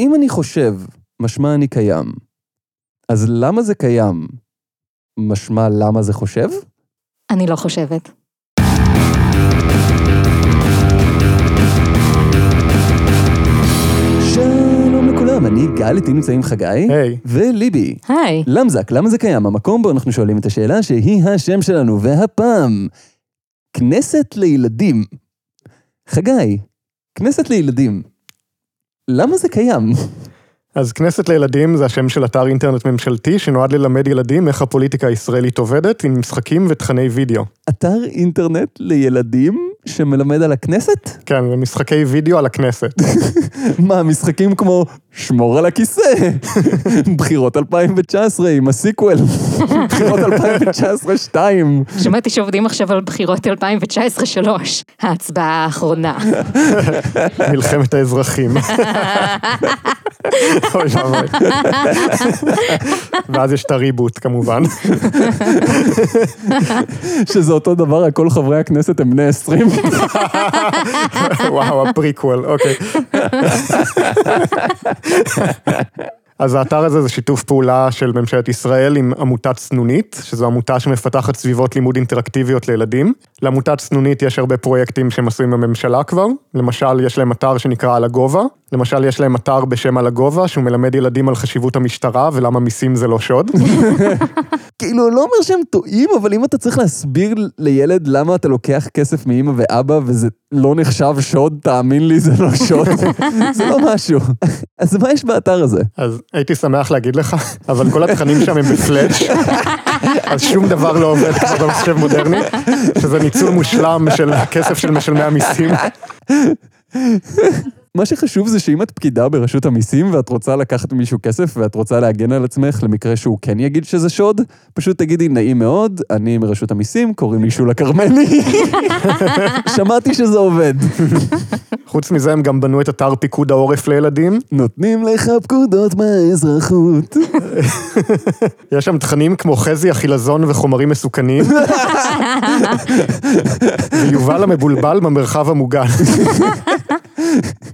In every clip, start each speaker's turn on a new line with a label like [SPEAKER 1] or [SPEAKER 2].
[SPEAKER 1] אם אני חושב, משמע אני קיים. אז למה זה קיים? משמע למה זה חושב?
[SPEAKER 2] אני לא חושבת.
[SPEAKER 1] שלום לכולם, אני גל, איתי נמצאים חגי.
[SPEAKER 3] היי.
[SPEAKER 1] וליבי.
[SPEAKER 2] היי.
[SPEAKER 1] למזק, למה זה קיים? המקום בו אנחנו שואלים את השאלה שהיא השם שלנו, והפעם, כנסת לילדים. חגי, כנסת לילדים. למה זה קיים?
[SPEAKER 3] אז כנסת לילדים זה השם של אתר אינטרנט ממשלתי שנועד ללמד ילדים איך הפוליטיקה הישראלית עובדת עם משחקים ותכני וידאו.
[SPEAKER 1] אתר אינטרנט לילדים שמלמד על הכנסת?
[SPEAKER 3] כן, זה משחקי וידאו על הכנסת.
[SPEAKER 1] מה, משחקים כמו שמור על הכיסא, בחירות 2019 עם הסיקוול, בחירות 2019 2.
[SPEAKER 2] שמעתי שעובדים עכשיו על בחירות 2019-3, ההצבעה האחרונה.
[SPEAKER 3] מלחמת האזרחים. אוי ואבוי. ואז יש את הריבוט כמובן.
[SPEAKER 1] שזה אותו דבר, כל חברי הכנסת הם בני 20.
[SPEAKER 3] וואו, הפריקוול, אוקיי. אז האתר הזה זה שיתוף פעולה של ממשלת ישראל עם עמותת סנונית, שזו עמותה שמפתחת סביבות לימוד אינטראקטיביות לילדים. לעמותת סנונית יש הרבה פרויקטים שהם עשו עם הממשלה כבר, למשל יש להם אתר שנקרא על הגובה, למשל יש להם אתר בשם על הגובה, שהוא מלמד ילדים על חשיבות המשטרה ולמה מיסים זה לא שוד.
[SPEAKER 1] כאילו, לא אומר שהם טועים, אבל אם אתה צריך להסביר לילד למה אתה לוקח כסף מאמא ואבא וזה לא נחשב שוד, תאמין לי, זה לא שוד. זה לא משהו. אז מה יש באתר הזה?
[SPEAKER 3] אז הייתי שמח להגיד לך, אבל כל התכנים שם הם בפלאש, אז שום דבר לא עובד כמו במחשב מודרני, שזה ניצול מושלם של הכסף של משלמי המיסים.
[SPEAKER 1] מה שחשוב זה שאם את פקידה ברשות המיסים ואת רוצה לקחת ממישהו כסף ואת רוצה להגן על עצמך למקרה שהוא כן יגיד שזה שוד, פשוט תגידי נעים מאוד, אני מרשות המיסים, קוראים לי שולה כרמלי. שמעתי שזה עובד.
[SPEAKER 3] חוץ מזה הם גם בנו את אתר פיקוד העורף לילדים,
[SPEAKER 1] נותנים לך פקודות מהאזרחות.
[SPEAKER 3] יש שם תכנים כמו חזי החילזון וחומרים מסוכנים, ויובל המבולבל במרחב המוגן.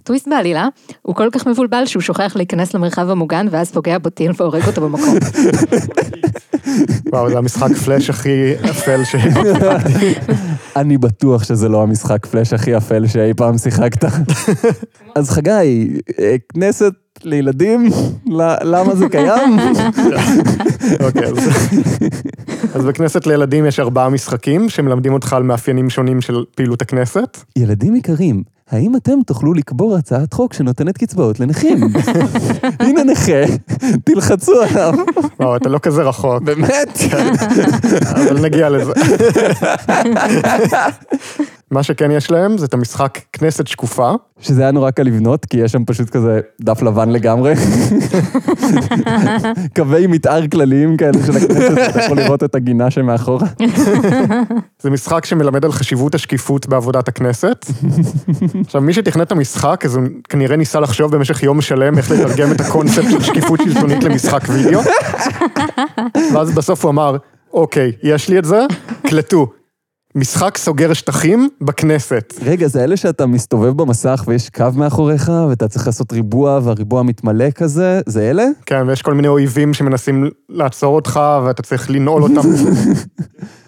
[SPEAKER 2] טוויסט בעלילה, הוא כל כך מבולבל שהוא שוכח להיכנס למרחב המוגן ואז פוגע בטיל והורג אותו במקום.
[SPEAKER 3] וואו, זה המשחק פלאש הכי אפל ש...
[SPEAKER 1] אני בטוח שזה לא המשחק פלאש הכי אפל שאי פעם שיחקת. אז חגי, אה, כנסת לילדים, למה זה קיים?
[SPEAKER 3] אוקיי, אז... אז בכנסת לילדים יש ארבעה משחקים שמלמדים אותך על מאפיינים שונים של פעילות הכנסת.
[SPEAKER 1] ילדים יקרים, האם אתם תוכלו לקבור הצעת חוק שנותנת קצבאות לנכים? הנה נכה, תלחצו עליו.
[SPEAKER 3] וואו, אתה לא כזה רחוק,
[SPEAKER 1] באמת?
[SPEAKER 3] אבל נגיע לזה. מה שכן יש להם זה את המשחק כנסת שקופה.
[SPEAKER 1] שזה היה נורא קל לבנות, כי יש שם פשוט כזה דף לבן לגמרי. קווי מתאר כלליים כאלה של הכנסת, אתה יכול לראות את הגינה שמאחורה.
[SPEAKER 3] זה משחק שמלמד על חשיבות השקיפות בעבודת הכנסת. עכשיו, מי שתכנת את המשחק, אז הוא כנראה ניסה לחשוב במשך יום שלם איך לתרגם את הקונספט של שקיפות שלטונית למשחק וידאו. ואז בסוף הוא אמר, אוקיי, יש לי את זה, קלטו. משחק סוגר שטחים בכנסת.
[SPEAKER 1] רגע, זה אלה שאתה מסתובב במסך ויש קו מאחוריך, ואתה צריך לעשות ריבוע, והריבוע מתמלא כזה, זה אלה?
[SPEAKER 3] כן, ויש כל מיני אויבים שמנסים לעצור אותך, ואתה צריך לנעול אותם.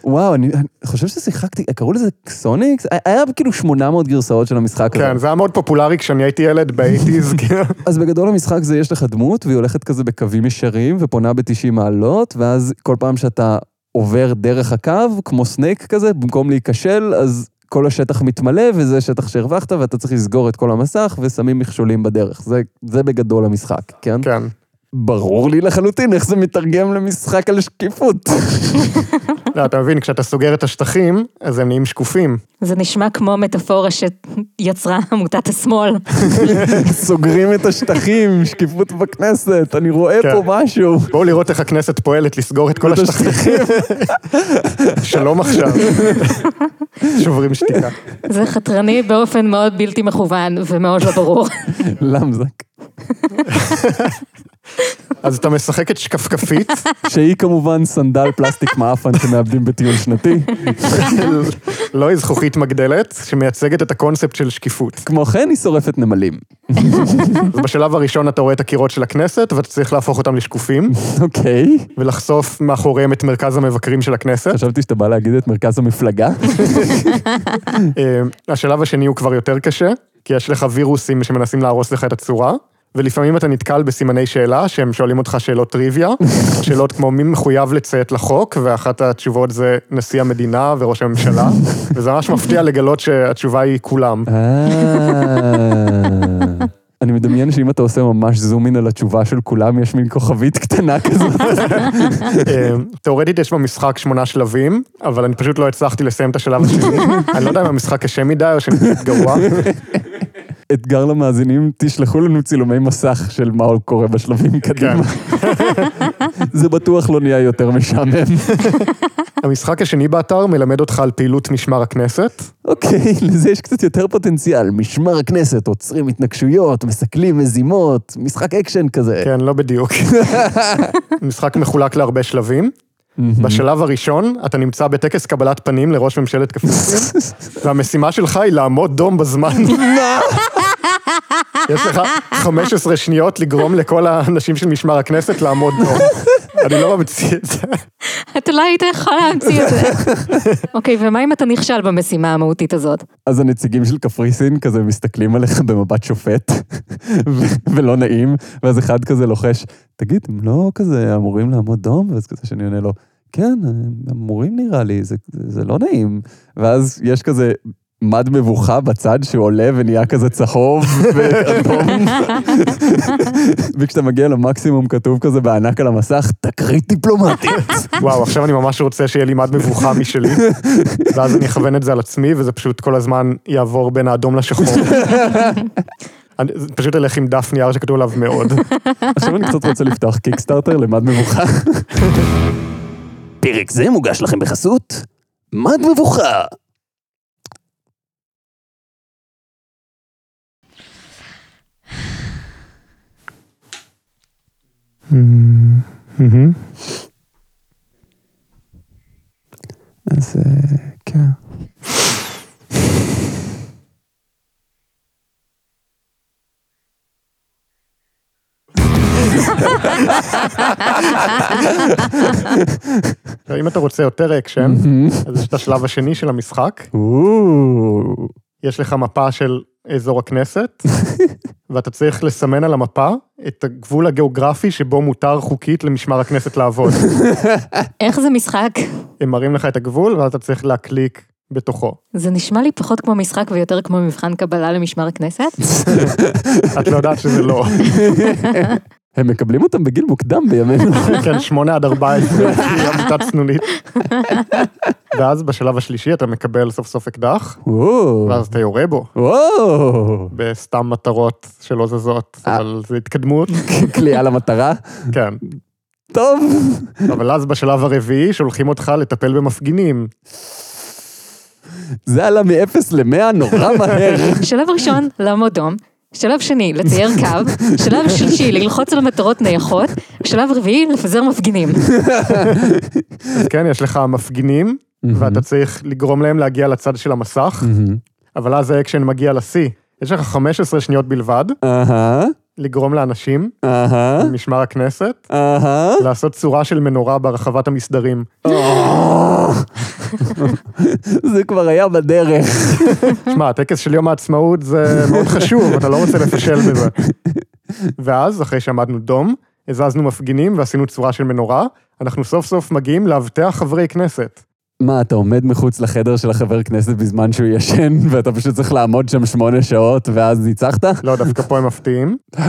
[SPEAKER 1] וואו, אני, אני חושב ששיחקתי, קראו לזה Xonix? היה כאילו 800 גרסאות של המשחק הזה.
[SPEAKER 3] כן, זה היה מאוד פופולרי כשאני הייתי ילד ב eighties, כאילו.
[SPEAKER 1] אז בגדול המשחק זה יש לך דמות, והיא הולכת כזה בקווים ישרים, ופונה ב-90 מעלות, ואז כל פעם שאתה עובר דרך הקו, כמו Snake כזה, במקום להיכשל, אז כל השטח מתמלא, וזה שטח שהרווחת, ואתה צריך לסגור את כל המסך, ושמים מכשולים בדרך. זה, זה בגדול המשחק, כן?
[SPEAKER 3] כן.
[SPEAKER 1] ברור לי לחלוטין איך זה מתרגם למשחק על שקיפות.
[SPEAKER 3] לא, אתה מבין, כשאתה סוגר את השטחים, אז הם נהיים שקופים.
[SPEAKER 2] זה נשמע כמו מטאפורה שיצרה עמותת השמאל.
[SPEAKER 1] סוגרים את השטחים, שקיפות בכנסת, אני רואה
[SPEAKER 3] כן.
[SPEAKER 1] פה משהו.
[SPEAKER 3] בואו לראות איך הכנסת פועלת לסגור את כל השטחים. שלום עכשיו. שוברים שתיקה.
[SPEAKER 2] זה חתרני באופן מאוד בלתי מכוון ומאוד לא ברור.
[SPEAKER 1] למזק.
[SPEAKER 3] אז אתה משחק את שקפקפית,
[SPEAKER 1] שהיא כמובן סנדל פלסטיק מעפן שמאבדים בטיול שנתי.
[SPEAKER 3] לא היא זכוכית מגדלת, שמייצגת את הקונספט של שקיפות.
[SPEAKER 1] כמו כן, היא שורפת נמלים.
[SPEAKER 3] אז בשלב הראשון אתה רואה את הקירות של הכנסת, ואתה צריך להפוך אותם לשקופים,
[SPEAKER 1] אוקיי.
[SPEAKER 3] ולחשוף מאחוריהם את מרכז המבקרים של הכנסת.
[SPEAKER 1] חשבתי שאתה בא להגיד את מרכז המפלגה.
[SPEAKER 3] אה, השלב השני הוא כבר יותר קשה, כי יש לך וירוסים שמנסים להרוס לך את הצורה, ולפעמים אתה נתקל בסימני שאלה, שהם שואלים אותך שאלות טריוויה, שאלות כמו מי מחויב לציית לחוק, ואחת התשובות זה נשיא המדינה וראש הממשלה, וזה ממש מפתיע לגלות שהתשובה היא כולם.
[SPEAKER 1] אה. אני מדמיין שאם אתה עושה ממש זום אין על התשובה של כולם, יש מין כוכבית קטנה כזאת.
[SPEAKER 3] אה, תאורטית יש במשחק שמונה שלבים, אבל אני פשוט לא הצלחתי לסיים את השלב השני. אני לא יודע אם המשחק קשה מדי או שאני גרוע.
[SPEAKER 1] אתגר למאזינים, תשלחו לנו צילומי מסך של מה קורה בשלבים קדימה. זה בטוח לא נהיה יותר משעמם.
[SPEAKER 3] המשחק השני באתר מלמד אותך על פעילות משמר הכנסת.
[SPEAKER 1] אוקיי, לזה יש קצת יותר פוטנציאל. משמר הכנסת, עוצרים התנגשויות, מסכלים מזימות, משחק אקשן כזה.
[SPEAKER 3] כן, לא בדיוק. משחק מחולק להרבה שלבים. בשלב הראשון, אתה נמצא בטקס קבלת פנים לראש ממשלת קפריסין, והמשימה שלך היא לעמוד דום בזמן. יש לך 15 שניות לגרום לכל האנשים של משמר הכנסת לעמוד דום. אני לא ממציא את זה.
[SPEAKER 2] אתה לא היית יכול להמציא את זה. אוקיי, ומה אם אתה נכשל במשימה המהותית הזאת?
[SPEAKER 1] אז הנציגים של קפריסין כזה מסתכלים עליך במבט שופט, ולא נעים, ואז אחד כזה לוחש, תגיד, הם לא כזה אמורים לעמוד דום? ואז כזה שאני עונה לו, כן, הם אמורים נראה לי, זה, זה, זה לא נעים. ואז יש כזה מד מבוכה בצד שעולה ונהיה כזה צהוב ואדום. וכשאתה מגיע למקסימום כתוב כזה בענק על המסך, תקרית דיפלומטית.
[SPEAKER 3] וואו, עכשיו אני ממש רוצה שיהיה לי מד מבוכה משלי, ואז אני אכוון את זה על עצמי, וזה פשוט כל הזמן יעבור בין האדום לשחור. אני פשוט אלך עם דף נייר שכתוב עליו מאוד.
[SPEAKER 1] עכשיו אני קצת רוצה לפתוח קיקסטארטר למד מבוכה. פרק זה מוגש לכם בחסות מד מבוכה. אז
[SPEAKER 3] אם אתה רוצה יותר אקשן, אז יש את השלב השני של המשחק, יש לך מפה של אזור הכנסת, ואתה צריך לסמן על המפה את הגבול הגיאוגרפי שבו מותר חוקית למשמר הכנסת לעבוד.
[SPEAKER 2] איך זה משחק?
[SPEAKER 3] הם מראים לך את הגבול, ואז אתה צריך להקליק בתוכו.
[SPEAKER 2] זה נשמע לי פחות כמו משחק ויותר כמו מבחן קבלה למשמר הכנסת.
[SPEAKER 3] את לא יודעת שזה לא.
[SPEAKER 1] הם מקבלים אותם בגיל מוקדם בימינו.
[SPEAKER 3] כן, שמונה עד ארבע עשרה, היא עמותת צנונית. ואז בשלב השלישי אתה מקבל סוף סוף אקדח, ואז אתה יורה בו, בסתם מטרות שלא זזות,
[SPEAKER 1] אה.
[SPEAKER 3] אבל זו התקדמות,
[SPEAKER 1] קליעה למטרה.
[SPEAKER 3] כן.
[SPEAKER 1] טוב.
[SPEAKER 3] אבל אז בשלב הרביעי שולחים אותך לטפל במפגינים.
[SPEAKER 1] זה עלה מ-0 ל-100 נורא מהר.
[SPEAKER 2] שלב ראשון, לעמוד דום. שלב שני, לצייר קו. שלב שלישי, ללחוץ על מטרות נייחות. שלב רביעי, לפזר מפגינים.
[SPEAKER 3] אז כן, יש לך מפגינים, ואתה צריך לגרום להם להגיע לצד של המסך, אבל אז האקשן מגיע לשיא. יש לך 15 שניות בלבד,
[SPEAKER 1] אהה,
[SPEAKER 3] לגרום לאנשים,
[SPEAKER 1] אהה,
[SPEAKER 3] משמר הכנסת. לעשות צורה של מנורה ברחבת המסדרים.
[SPEAKER 1] זה כבר היה בדרך.
[SPEAKER 3] שמע, הטקס של יום העצמאות זה מאוד חשוב, אתה לא רוצה לפשל בזה. ואז, אחרי שעמדנו דום, הזזנו מפגינים ועשינו צורה של מנורה, אנחנו סוף סוף מגיעים לאבטח חברי כנסת.
[SPEAKER 1] מה, אתה עומד מחוץ לחדר של החבר כנסת בזמן שהוא ישן, ואתה פשוט צריך לעמוד שם שמונה שעות, ואז ניצחת?
[SPEAKER 3] לא, דווקא פה הם מפתיעים.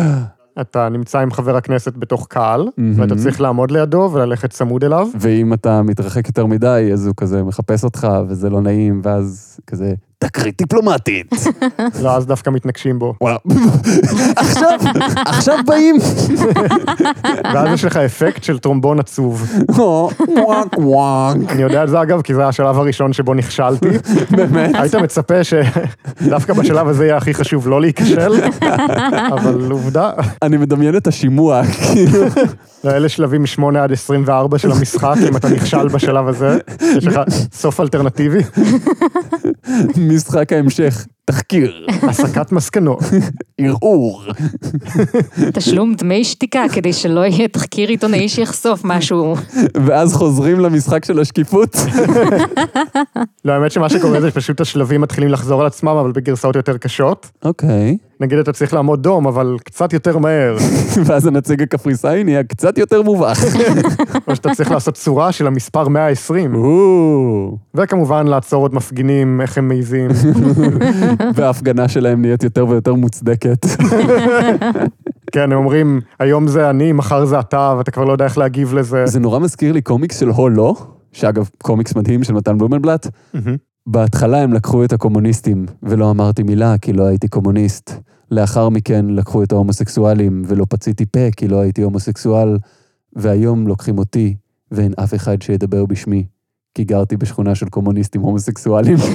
[SPEAKER 3] אתה נמצא עם חבר הכנסת בתוך קהל, ואתה צריך לעמוד לידו וללכת צמוד אליו.
[SPEAKER 1] ואם אתה מתרחק יותר מדי, אז הוא כזה מחפש אותך, וזה לא נעים, ואז כזה, תקרית דיפלומטית.
[SPEAKER 3] לא, אז דווקא מתנגשים בו.
[SPEAKER 1] וואו. עכשיו, עכשיו באים.
[SPEAKER 3] ואז יש לך אפקט של טרומבון עצוב.
[SPEAKER 1] וואק וואק.
[SPEAKER 3] אני יודע את זה אגב, כי זה השלב הראשון שבו נכשלתי.
[SPEAKER 1] באמת?
[SPEAKER 3] היית מצפה שדווקא בשלב הזה יהיה הכי חשוב לא להיכשל, אבל עובדה,
[SPEAKER 1] אני מדמיין את השימוע, כאילו,
[SPEAKER 3] אלה שלבים 8 עד 24 של המשחק, אם אתה נכשל בשלב הזה, יש לך סוף אלטרנטיבי,
[SPEAKER 1] משחק ההמשך, תחקיר,
[SPEAKER 3] הסקת מסקנות.
[SPEAKER 1] ערעור.
[SPEAKER 2] תשלום דמי שתיקה כדי שלא יהיה תחקיר עיתונאי שיחשוף משהו.
[SPEAKER 1] ואז חוזרים למשחק של השקיפות.
[SPEAKER 3] לא, האמת שמה שקורה זה פשוט השלבים מתחילים לחזור על עצמם, אבל בגרסאות יותר קשות.
[SPEAKER 1] אוקיי.
[SPEAKER 3] נגיד אתה צריך לעמוד דום, אבל קצת יותר מהר.
[SPEAKER 1] ואז הנציג הקפריסאי נהיה קצת יותר מובך.
[SPEAKER 3] או שאתה צריך לעשות צורה של המספר 120.
[SPEAKER 1] או,
[SPEAKER 3] וכמובן לעצור עוד מפגינים, איך הם מעיזים.
[SPEAKER 1] וההפגנה שלהם נהיית יותר ויותר מוצדקת.
[SPEAKER 3] כן, הם אומרים, היום זה אני, מחר זה אתה, ואתה כבר לא יודע איך להגיב לזה.
[SPEAKER 1] זה נורא מזכיר לי קומיקס של הולו, שאגב, קומיקס מדהים של מתן בלומנבלט. בהתחלה הם לקחו את הקומוניסטים, ולא אמרתי מילה כי לא הייתי קומוניסט. לאחר מכן לקחו את ההומוסקסואלים, ולא פציתי פה כי לא הייתי הומוסקסואל. והיום לוקחים אותי, ואין אף אחד שידבר בשמי, כי גרתי בשכונה של קומוניסטים הומוסקסואלים.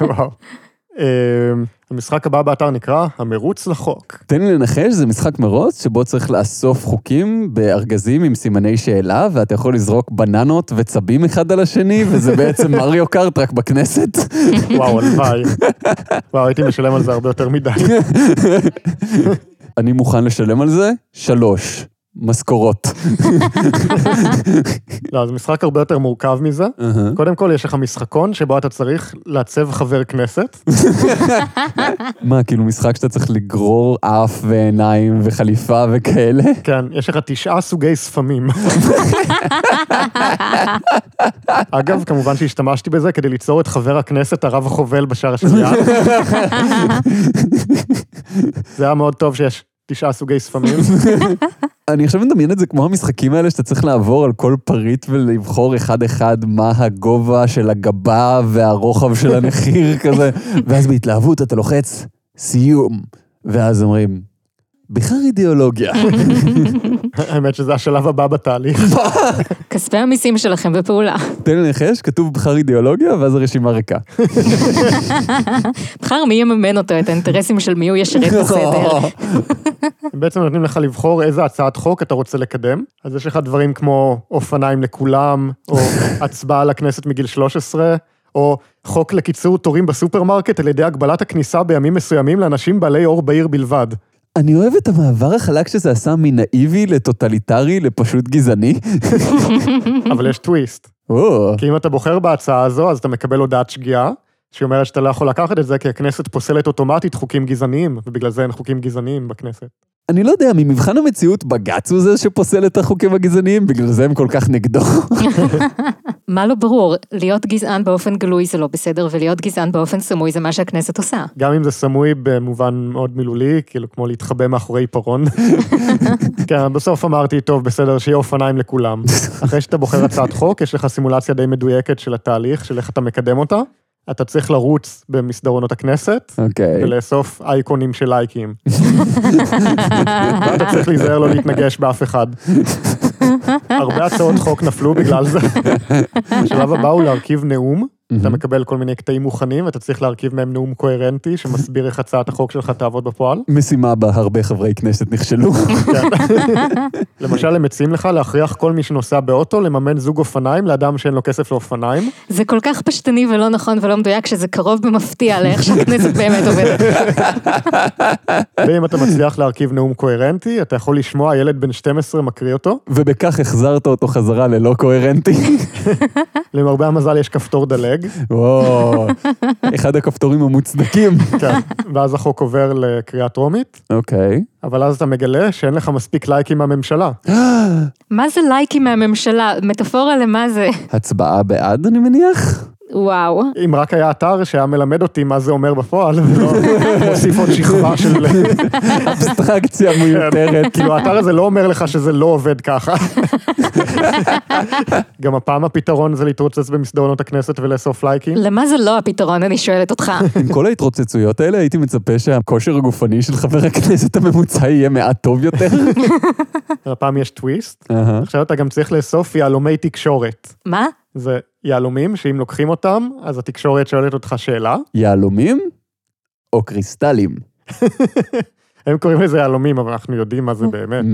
[SPEAKER 3] וואו. אה, המשחק הבא באתר נקרא המרוץ לחוק.
[SPEAKER 1] תן לי לנחש, זה משחק מרוץ שבו צריך לאסוף חוקים בארגזים עם סימני שאלה, ואתה יכול לזרוק בננות וצבים אחד על השני, וזה בעצם מריו קארט רק בכנסת.
[SPEAKER 3] וואו, הלוואי. וואו, הייתי משלם על זה הרבה יותר מדי.
[SPEAKER 1] אני מוכן לשלם על זה שלוש משכורות.
[SPEAKER 3] לא, זה משחק הרבה יותר מורכב מזה.
[SPEAKER 1] אהה.
[SPEAKER 3] קודם כל, יש לך משחקון שבו אתה צריך לעצב חבר כנסת.
[SPEAKER 1] מה, כאילו משחק שאתה צריך לגרור אף ועיניים וחליפה וכאלה?
[SPEAKER 3] כן, יש לך תשעה סוגי ספמים. אגב, כמובן שהשתמשתי בזה כדי ליצור את חבר הכנסת הרב החובל בשער השנייה. זה היה מאוד טוב שיש תשעה סוגי ספמים.
[SPEAKER 1] אני עכשיו מדמיין את זה כמו המשחקים האלה שאתה צריך לעבור על כל פריט ולבחור אחד-אחד מה הגובה של הגבה והרוחב של הנחיר כזה, ואז בהתלהבות אתה לוחץ סיום, ואז אומרים, בחר אידיאולוגיה.
[SPEAKER 3] האמת שזה השלב הבא בתהליך.
[SPEAKER 2] כספי המיסים שלכם בפעולה.
[SPEAKER 1] תן לי לנחש, כתוב בחר אידיאולוגיה, ואז הרשימה ריקה.
[SPEAKER 2] בחר מי יממן אותו, את האינטרסים של מי הוא ישרת בסדר.
[SPEAKER 3] הם בעצם נותנים לך לבחור איזה הצעת חוק אתה רוצה לקדם. אז יש לך דברים כמו אופניים לכולם, או הצבעה לכנסת מגיל 13, או חוק לקיצור תורים בסופרמרקט על ידי הגבלת הכניסה בימים מסוימים לאנשים בעלי עור בהיר בלבד.
[SPEAKER 1] אני אוהב את המעבר החלק שזה עשה מנאיבי לטוטליטרי לפשוט גזעני.
[SPEAKER 3] אבל יש טוויסט.
[SPEAKER 1] או,
[SPEAKER 3] כי אם אתה בוחר בהצעה הזו, אז אתה מקבל הודעת שגיאה, שהיא אומרת שאתה לא יכול לקחת את זה, כי הכנסת פוסלת אוטומטית חוקים גזעניים, ובגלל זה אין חוקים גזעניים בכנסת.
[SPEAKER 1] אני לא יודע, ממבחן המציאות בג"ץ הוא זה שפוסל את החוקים הגזעניים, בגלל זה הם כל כך נגדו.
[SPEAKER 2] מה לא ברור? להיות גזען באופן גלוי זה לא בסדר, ולהיות גזען באופן סמוי זה מה שהכנסת עושה.
[SPEAKER 3] גם אם זה סמוי במובן מאוד מילולי, כאילו כמו להתחבא מאחורי עיפרון. כן, בסוף אמרתי, טוב, בסדר, שיהיה אופניים לכולם. אחרי שאתה בוחר הצעת חוק, יש לך סימולציה די מדויקת של התהליך, של איך אתה מקדם אותה. אתה צריך לרוץ במסדרונות הכנסת,
[SPEAKER 1] אוקיי.
[SPEAKER 3] ולאסוף אייקונים של לייקים. ואתה צריך להיזהר לא להתנגש באף אחד. הרבה הצעות חוק נפלו בגלל זה. השלב הבא הוא להרכיב נאום. אתה מקבל כל מיני קטעים מוכנים, ואתה צריך להרכיב מהם נאום קוהרנטי, שמסביר איך הצעת החוק שלך תעבוד בפועל.
[SPEAKER 1] משימה בה הרבה חברי כנסת נכשלו.
[SPEAKER 3] כן. למשל, הם מציעים לך להכריח כל מי שנוסע באוטו לממן זוג אופניים לאדם שאין לו כסף לאופניים.
[SPEAKER 2] זה כל כך פשטני ולא נכון ולא מדויק, שזה קרוב במפתיע לאיך שהכנסת באמת עובדת.
[SPEAKER 3] ואם אתה מצליח להרכיב נאום קוהרנטי, אתה יכול לשמוע ילד בן 12 מקריא אותו.
[SPEAKER 1] ובכך החזרת אותו חזרה ללא קוהרנטי.
[SPEAKER 3] למרבה המזל יש כפתור דלג,
[SPEAKER 1] וואו, אחד הכפתורים המוצדקים.
[SPEAKER 3] כן, ואז החוק עובר לקריאה טרומית,
[SPEAKER 1] אוקיי.
[SPEAKER 3] אבל אז אתה מגלה שאין לך מספיק לייקים מהממשלה.
[SPEAKER 2] מה זה לייקים מהממשלה? מטאפורה למה זה?
[SPEAKER 1] הצבעה בעד, אני מניח?
[SPEAKER 2] וואו.
[SPEAKER 3] אם רק היה אתר שהיה מלמד אותי מה זה אומר בפועל, ולא מוסיף עוד שכבה של...
[SPEAKER 1] אבסטרקציה מיותרת.
[SPEAKER 3] כאילו, האתר הזה לא אומר לך שזה לא עובד ככה. גם הפעם הפתרון זה להתרוצץ במסדרונות הכנסת ולאסוף לייקים.
[SPEAKER 2] למה זה לא הפתרון, אני שואלת אותך.
[SPEAKER 1] עם כל ההתרוצצויות האלה הייתי מצפה שהכושר הגופני של חבר הכנסת הממוצע יהיה מעט טוב יותר.
[SPEAKER 3] הפעם יש טוויסט. עכשיו אתה גם צריך לאסוף יהלומי תקשורת.
[SPEAKER 2] מה?
[SPEAKER 3] זה יהלומים שאם לוקחים אותם, אז התקשורת שואלת אותך שאלה.
[SPEAKER 1] יהלומים או קריסטלים?
[SPEAKER 3] הם קוראים לזה יהלומים, אבל אנחנו יודעים מה זה באמת.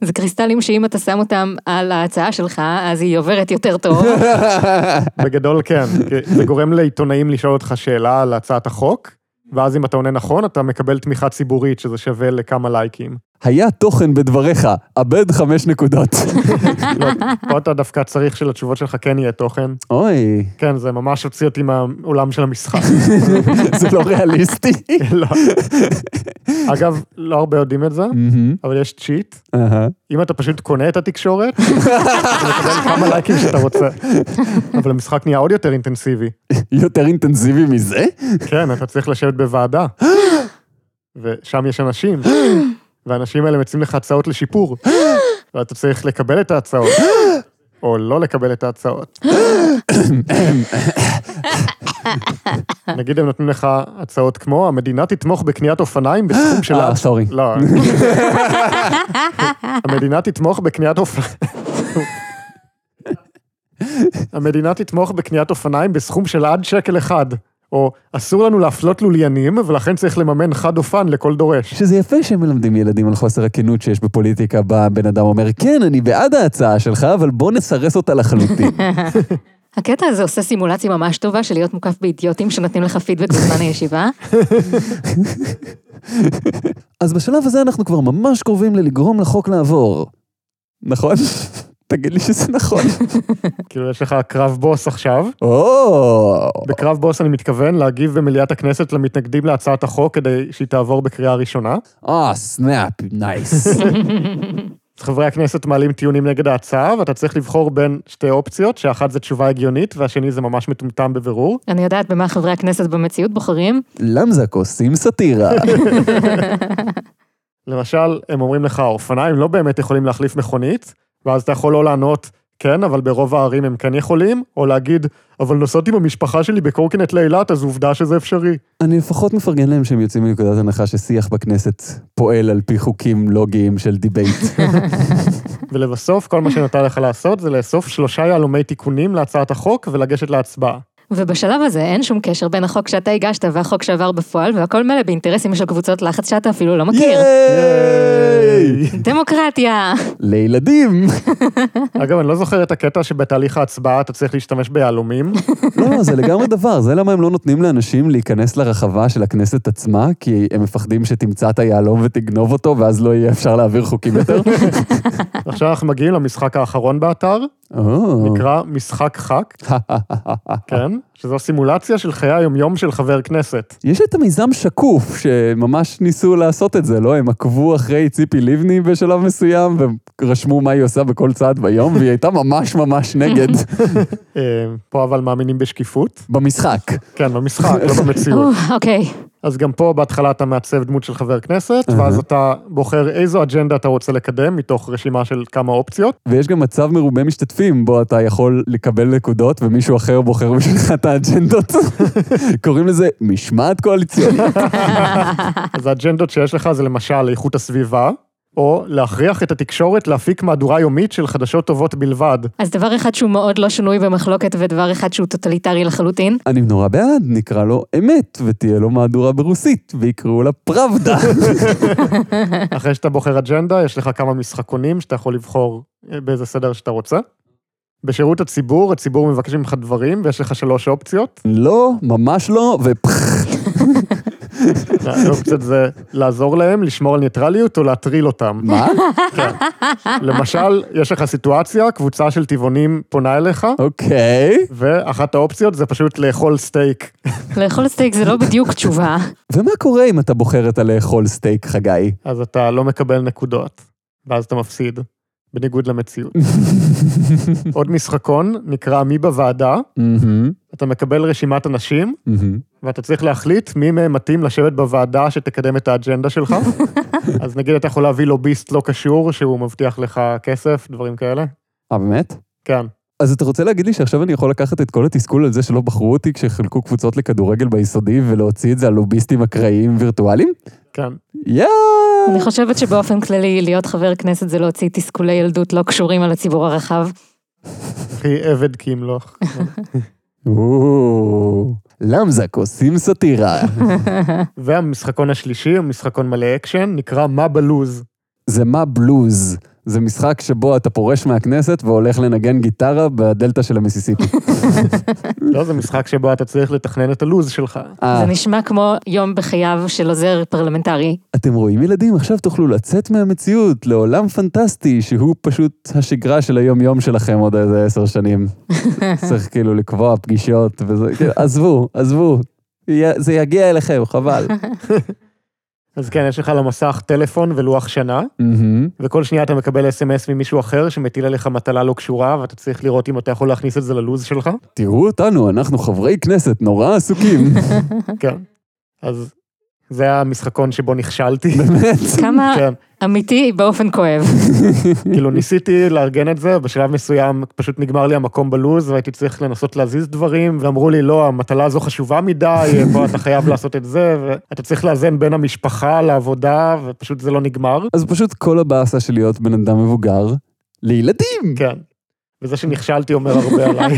[SPEAKER 2] זה קריסטלים שאם אתה שם אותם על ההצעה שלך, אז היא עוברת יותר טוב.
[SPEAKER 3] בגדול כן, זה גורם לעיתונאים לשאול אותך שאלה על הצעת החוק, ואז אם אתה עונה נכון, אתה מקבל תמיכה ציבורית, שזה שווה לכמה לייקים.
[SPEAKER 1] היה תוכן בדבריך, אבד חמש נקודות.
[SPEAKER 3] לא, פה אתה דווקא צריך שלתשובות שלך כן יהיה תוכן.
[SPEAKER 1] אוי,
[SPEAKER 3] כן, זה ממש הוציא אותי מהעולם של המשחק.
[SPEAKER 1] זה לא ריאליסטי.
[SPEAKER 3] לא. אגב, לא הרבה יודעים את זה, אבל יש צ'יט. אם אתה פשוט קונה את התקשורת, אתה מקבל כמה לייקים שאתה רוצה. אבל המשחק נהיה עוד יותר אינטנסיבי.
[SPEAKER 1] יותר אינטנסיבי מזה?
[SPEAKER 3] כן, אתה צריך לשבת בוועדה. ושם יש אנשים, והאנשים האלה מציעים לך הצעות לשיפור. ואתה צריך לקבל את ההצעות, או לא לקבל את ההצעות. נגיד הם נותנים לך הצעות כמו, המדינה תתמוך בקניית אופניים בסכום של...
[SPEAKER 1] אה, סורי.
[SPEAKER 3] לא. המדינה תתמוך בקניית אופניים. המדינה תתמוך בקניית אופניים בסכום של עד שקל אחד. או אסור לנו להפלות לוליינים, ולכן צריך לממן חד אופן לכל דורש.
[SPEAKER 1] שזה יפה שהם מלמדים ילדים על חוסר הכנות שיש בפוליטיקה, בה הבן אדם אומר, כן, אני בעד ההצעה שלך, אבל בוא נסרס אותה לחלוטין.
[SPEAKER 2] הקטע הזה עושה סימולציה ממש טובה של להיות מוקף באידיוטים שנותנים לך פידבק בזמן הישיבה.
[SPEAKER 1] אז בשלב הזה אנחנו כבר ממש קרובים ללגרום לחוק לעבור. נכון? תגיד לי שזה נכון.
[SPEAKER 3] כאילו, יש לך קרב בוס עכשיו.
[SPEAKER 1] או,
[SPEAKER 3] בקרב בוס אני מתכוון להגיב במליאת הכנסת למתנגדים להצעת החוק כדי שהיא תעבור בקריאה ראשונה.
[SPEAKER 1] אה, snap, nice.
[SPEAKER 3] אז חברי הכנסת מעלים טיעונים נגד ההצעה, ואתה צריך לבחור בין שתי אופציות, שאחת זה תשובה הגיונית, והשני זה ממש מטומטם בבירור.
[SPEAKER 2] אני יודעת במה חברי הכנסת במציאות בוחרים.
[SPEAKER 1] למזק עושים סאטירה.
[SPEAKER 3] למשל, הם אומרים לך, אופניים לא באמת יכולים להחליף מכונית, ואז אתה יכול לא לענות, כן, אבל ברוב הערים הם כן יכולים, או להגיד, אבל נסעתי עם המשפחה שלי בקורקינט לאילת, אז עובדה שזה אפשרי.
[SPEAKER 1] אני לפחות מפרגן להם שהם יוצאים מנקודת הנחה ששיח בכנסת פועל על פי חוקים לוגיים של דיבייט.
[SPEAKER 3] ולבסוף, כל מה שנותר לך לעשות זה לאסוף שלושה יהלומי תיקונים להצעת החוק ולגשת להצבעה.
[SPEAKER 2] ובשלב הזה אין שום קשר בין החוק שאתה הגשת והחוק שעבר בפועל, והכל מלא באינטרסים של קבוצות לחץ שאתה אפילו לא מכיר.
[SPEAKER 1] ייי!
[SPEAKER 2] דמוקרטיה!
[SPEAKER 1] לילדים.
[SPEAKER 3] אגב, אני לא זוכר את הקטע שבתהליך ההצבעה אתה צריך להשתמש ביהלומים.
[SPEAKER 1] לא, זה לגמרי דבר, זה למה הם לא נותנים לאנשים להיכנס לרחבה של הכנסת עצמה, כי הם מפחדים שתמצא את היהלום ותגנוב אותו, ואז לא יהיה אפשר להעביר חוקים יותר.
[SPEAKER 3] עכשיו אנחנו מגיעים למשחק האחרון באתר. נקרא משחק ח"כ, כן? שזו סימולציה של חיי היומיום של חבר כנסת.
[SPEAKER 1] יש את המיזם שקוף, שממש ניסו לעשות את זה, לא? הם עקבו אחרי ציפי לבני בשלב מסוים, ורשמו מה היא עושה בכל צעד ביום, והיא הייתה ממש ממש נגד
[SPEAKER 3] אה, פה אבל מאמינים בשקיפות.
[SPEAKER 1] במשחק.
[SPEAKER 3] כן, במשחק, לא במציאות.
[SPEAKER 2] או, אוקיי.
[SPEAKER 3] אז גם פה בהתחלה אתה מעצב דמות של חבר כנסת, ואז אתה בוחר איזו אג'נדה אתה רוצה לקדם מתוך רשימה של כמה אופציות.
[SPEAKER 1] ויש גם מצב מרובה משתתפים, בו אתה יכול לקבל נקודות, ומישהו אחר בוחר בשבילך את האג'נדות. קוראים לזה משמעת קואליציונית.
[SPEAKER 3] אז האג'נדות שיש לך זה למשל איכות הסביבה, או להכריח את התקשורת להפיק מהדורה יומית של חדשות טובות בלבד.
[SPEAKER 2] אז דבר אחד שהוא מאוד לא שנוי במחלוקת ודבר אחד שהוא טוטליטרי לחלוטין.
[SPEAKER 1] אני נורא בעד, נקרא לו אמת, ותהיה לו מהדורה ברוסית, ויקראו לה פראבדה.
[SPEAKER 3] אחרי שאתה בוחר אג'נדה, יש לך כמה משחקונים שאתה יכול לבחור אה, באיזה סדר שאתה רוצה. בשירות הציבור, הציבור מבקש ממך דברים, ויש לך שלוש אופציות.
[SPEAKER 1] לא, ממש לא, ופח.
[SPEAKER 3] האופציות זה לעזור להם, לשמור על ניטרליות או להטריל אותם.
[SPEAKER 1] מה?
[SPEAKER 3] למשל, יש לך סיטואציה, קבוצה של טבעונים פונה אליך,
[SPEAKER 1] אוקיי.
[SPEAKER 3] ואחת האופציות זה פשוט לאכול סטייק.
[SPEAKER 2] לאכול סטייק זה לא בדיוק תשובה.
[SPEAKER 1] ומה קורה אם אתה בוחר את הלאכול סטייק, חגי?
[SPEAKER 3] אז אתה לא מקבל נקודות, ואז אתה מפסיד. בניגוד למציאות. עוד משחקון נקרא מי בוועדה, אתה מקבל רשימת אנשים. ואתה צריך להחליט מי מהם מתאים לשבת בוועדה שתקדם את האג'נדה שלך. אז נגיד אתה יכול להביא לוביסט לא קשור, שהוא מבטיח לך כסף, דברים כאלה.
[SPEAKER 1] אה, באמת?
[SPEAKER 3] כן.
[SPEAKER 1] אז אתה רוצה להגיד לי שעכשיו אני יכול לקחת את כל התסכול על זה שלא בחרו אותי כשחילקו קבוצות לכדורגל ביסודי ולהוציא את זה על לוביסטים אקראיים וירטואליים?
[SPEAKER 3] כן.
[SPEAKER 1] yeah!
[SPEAKER 2] אני חושבת שבאופן כללי להיות חבר כנסת זה להוציא תסכולי ילדות לא קשורים על הציבור הרחב.
[SPEAKER 3] הכי עבד כי ימלוך.
[SPEAKER 1] למזק עושים סאטירה.
[SPEAKER 3] והמשחקון השלישי הוא משחקון מלא אקשן, נקרא מה בלוז.
[SPEAKER 1] זה מה בלוז. זה משחק שבו אתה פורש מהכנסת והולך לנגן גיטרה בדלתא של המיסיסיפי.
[SPEAKER 3] לא, זה משחק שבו אתה צריך לתכנן את הלוז שלך.
[SPEAKER 1] אה,
[SPEAKER 2] זה נשמע כמו יום בחייו של עוזר פרלמנטרי.
[SPEAKER 1] אתם רואים ילדים? עכשיו תוכלו לצאת מהמציאות לעולם פנטסטי שהוא פשוט השגרה של היום-יום שלכם עוד איזה עשר שנים. צריך כאילו לקבוע פגישות וזה, כאילו, עזבו, עזבו. זה יגיע אליכם, חבל.
[SPEAKER 3] אז כן, יש לך על המסך טלפון ולוח שנה,
[SPEAKER 1] מהמם.
[SPEAKER 3] וכל שנייה אתה מקבל אס.אם.אס ממישהו אחר שמטיל עליך מטלה לא קשורה, ואתה צריך לראות אם אתה יכול להכניס את זה ללוז שלך.
[SPEAKER 1] תראו אותנו, אנחנו חברי כנסת נורא עסוקים.
[SPEAKER 3] כן. אז זה היה המשחקון שבו נכשלתי.
[SPEAKER 1] באמת.
[SPEAKER 2] כמה
[SPEAKER 3] כן,
[SPEAKER 2] אמיתי באופן כואב.
[SPEAKER 3] כאילו ניסיתי לארגן את זה, בשלב מסוים פשוט נגמר לי המקום בלוז, והייתי צריך לנסות להזיז דברים, ואמרו לי, לא, המטלה הזו חשובה מדי, בוא, אתה חייב לעשות את זה, ואתה צריך לאזן בין המשפחה לעבודה, ופשוט זה לא נגמר.
[SPEAKER 1] אז פשוט כל הבאסה של להיות בן אדם מבוגר, לילדים.
[SPEAKER 3] כן. וזה שנכשלתי אומר הרבה עליי.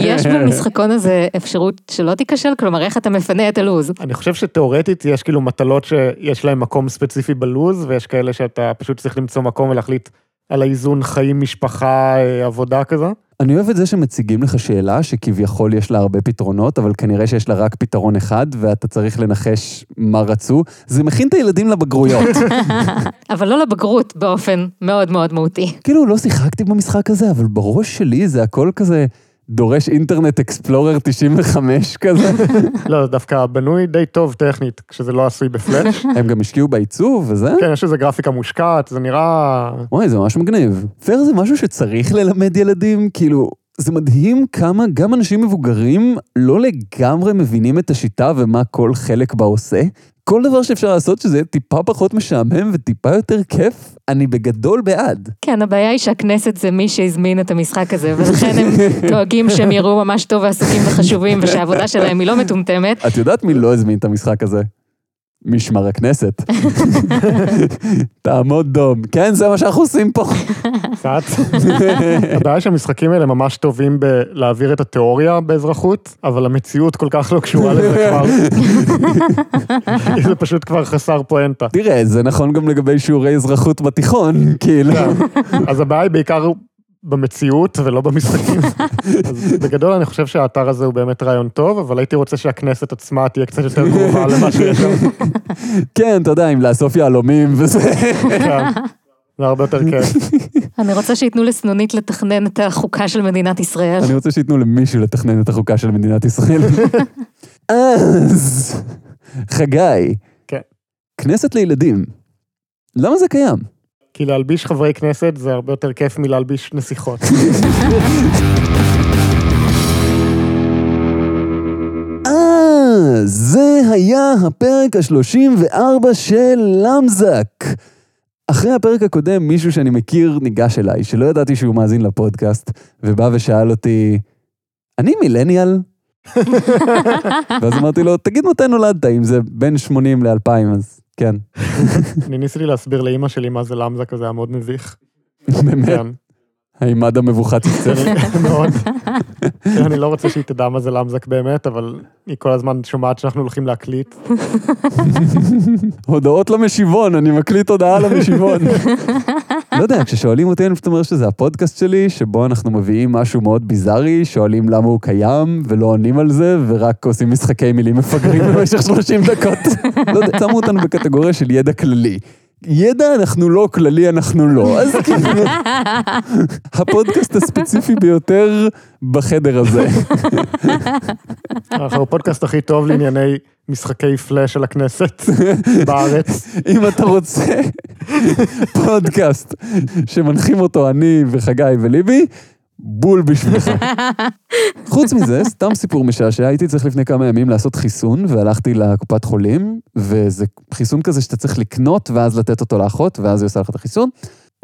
[SPEAKER 2] יש במשחקון הזה אפשרות שלא תיכשל? כלומר, איך אתה מפנה את הלו"ז?
[SPEAKER 3] אני חושב שתאורטית יש כאילו מטלות שיש להן מקום ספציפי בלוז, ויש כאלה שאתה פשוט צריך למצוא מקום ולהחליט על האיזון חיים, משפחה, אה, עבודה כזה.
[SPEAKER 1] אני אוהב את זה שמציגים לך שאלה שכביכול יש לה הרבה פתרונות, אבל כנראה שיש לה רק פתרון אחד, ואתה צריך לנחש מה רצו. זה מכין את הילדים לבגרויות.
[SPEAKER 2] אבל לא לבגרות באופן מאוד מאוד מהותי.
[SPEAKER 1] כאילו, לא שיחקתי במשחק הזה, אבל בראש שלי זה הכל כזה דורש אינטרנט אקספלורר 95 כזה.
[SPEAKER 3] לא, זה דווקא בנוי די טוב טכנית, כשזה לא עשוי בפלאש.
[SPEAKER 1] הם גם השקיעו בעיצוב וזה.
[SPEAKER 3] כן, יש איזה גרפיקה מושקעת, זה נראה...
[SPEAKER 1] וואי, זה ממש מגניב. פייר זה משהו שצריך ללמד ילדים, כאילו, זה מדהים כמה גם אנשים מבוגרים לא לגמרי מבינים את השיטה ומה כל חלק בה עושה. כל דבר שאפשר לעשות שזה יהיה טיפה פחות משעמם וטיפה יותר כיף, אני בגדול בעד.
[SPEAKER 2] כן, הבעיה היא שהכנסת זה מי שהזמין את המשחק הזה, ולכן הם דואגים שהם יראו ממש טוב ועסוקים וחשובים, ושהעבודה שלהם היא לא מטומטמת.
[SPEAKER 1] את יודעת מי לא הזמין את המשחק הזה? משמר הכנסת. תעמוד דום. כן, זה מה שאנחנו עושים פה.
[SPEAKER 3] קצת. הבעיה שהמשחקים האלה ממש טובים בלהעביר את התיאוריה באזרחות, אבל המציאות כל כך לא קשורה לזה כבר. זה פשוט כבר חסר פואנטה.
[SPEAKER 1] תראה, זה נכון גם לגבי שיעורי אזרחות בתיכון, כאילו.
[SPEAKER 3] אז הבעיה היא בעיקר במציאות ולא במשחקים. אז בגדול אני חושב שהאתר הזה הוא באמת רעיון טוב, אבל הייתי רוצה שהכנסת עצמה תהיה קצת יותר קרובה למה שיש שם.
[SPEAKER 1] כן, אתה יודע, אם לאסוף יהלומים וזה.
[SPEAKER 3] כן. זה הרבה יותר כיף.
[SPEAKER 2] אני רוצה שייתנו לסנונית לתכנן את החוקה של מדינת ישראל.
[SPEAKER 1] אני רוצה שייתנו למישהו לתכנן את החוקה של מדינת ישראל. אז, חגי,
[SPEAKER 3] כן.
[SPEAKER 1] כנסת לילדים, למה זה קיים?
[SPEAKER 3] כי להלביש חברי כנסת זה הרבה יותר כיף מלהלביש נסיכות.
[SPEAKER 1] אה, זה היה הפרק ה-34 של למזק. אחרי הפרק הקודם, מישהו שאני מכיר ניגש אליי, שלא ידעתי שהוא מאזין לפודקאסט, ובא ושאל אותי, אני מילניאל? ואז אמרתי לו, תגיד מתי נולדת, אם זה בין 80 ל-2000, אז כן.
[SPEAKER 3] אני ניסיתי להסביר לאימא שלי מה זה למזק, זה היה מאוד מביך.
[SPEAKER 1] באמת,
[SPEAKER 3] כן,
[SPEAKER 1] העימד המבוכת יצא.
[SPEAKER 3] מאוד. כן, אני לא רוצה שהיא תדע מה זה למזק באמת, אבל היא כל הזמן שומעת שאנחנו הולכים להקליט.
[SPEAKER 1] הודעות למשיבון, אני מקליט הודעה למשיבון. לא יודע, כששואלים אותי, אני פשוט אומר שזה הפודקאסט שלי, שבו אנחנו מביאים משהו מאוד ביזארי, שואלים למה הוא קיים, ולא עונים על זה, ורק עושים משחקי מילים מפגרים במשך 30 דקות. לא יודע, שמו אותנו בקטגוריה של ידע כללי. ידע אנחנו לא, כללי אנחנו לא. אז כאילו, הפודקאסט הספציפי ביותר בחדר הזה.
[SPEAKER 3] אנחנו הפודקאסט הכי טוב לענייני משחקי פלאש של הכנסת בארץ.
[SPEAKER 1] אם אתה רוצה פודקאסט שמנחים אותו אני וחגי וליבי, בול בשבילך. חוץ מזה, סתם סיפור משעשע, הייתי צריך לפני כמה ימים לעשות חיסון, והלכתי לקופת חולים, וזה חיסון כזה שאתה צריך לקנות, ואז לתת אותו לאחות, ואז היא עושה לך את החיסון.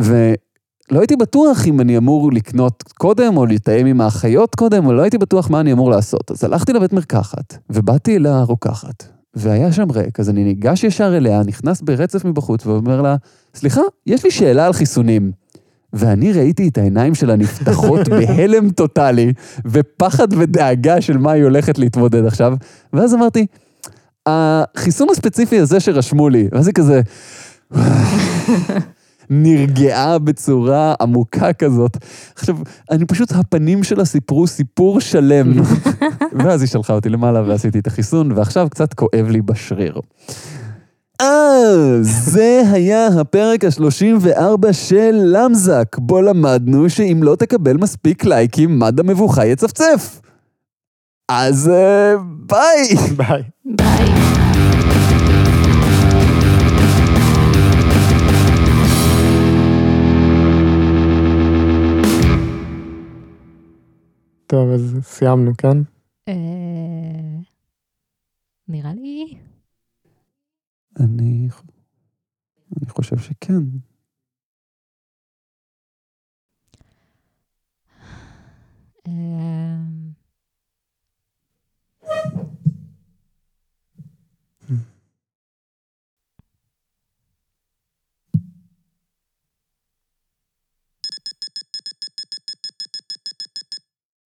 [SPEAKER 1] ולא הייתי בטוח אם אני אמור לקנות קודם, או לתאם עם האחיות קודם, או לא הייתי בטוח מה אני אמור לעשות. אז הלכתי לבית מרקחת, ובאתי אל הרוקחת, והיה שם ריק, אז אני ניגש ישר אליה, נכנס ברצף מבחוץ, ואומר לה, סליחה, יש לי שאלה על חיסונים. ואני ראיתי את העיניים שלה נפתחות בהלם טוטאלי, ופחד ודאגה של מה היא הולכת להתמודד עכשיו, ואז אמרתי, החיסון הספציפי הזה שרשמו לי, ואז היא כזה... נרגעה בצורה עמוקה כזאת. עכשיו, אני פשוט, הפנים שלה סיפרו סיפור שלם. ואז היא שלחה אותי למעלה ועשיתי את החיסון, ועכשיו קצת כואב לי בשריר. אה, זה היה הפרק ה-34 של למזק, בו למדנו שאם לא תקבל מספיק לייקים, מד המבוכה יצפצף. אז אה, ביי.
[SPEAKER 3] ביי.
[SPEAKER 2] ביי.
[SPEAKER 3] טוב, אז סיימנו, כן?
[SPEAKER 2] אה, נראה לי...
[SPEAKER 1] אני, אני חושב שכן.
[SPEAKER 2] Um...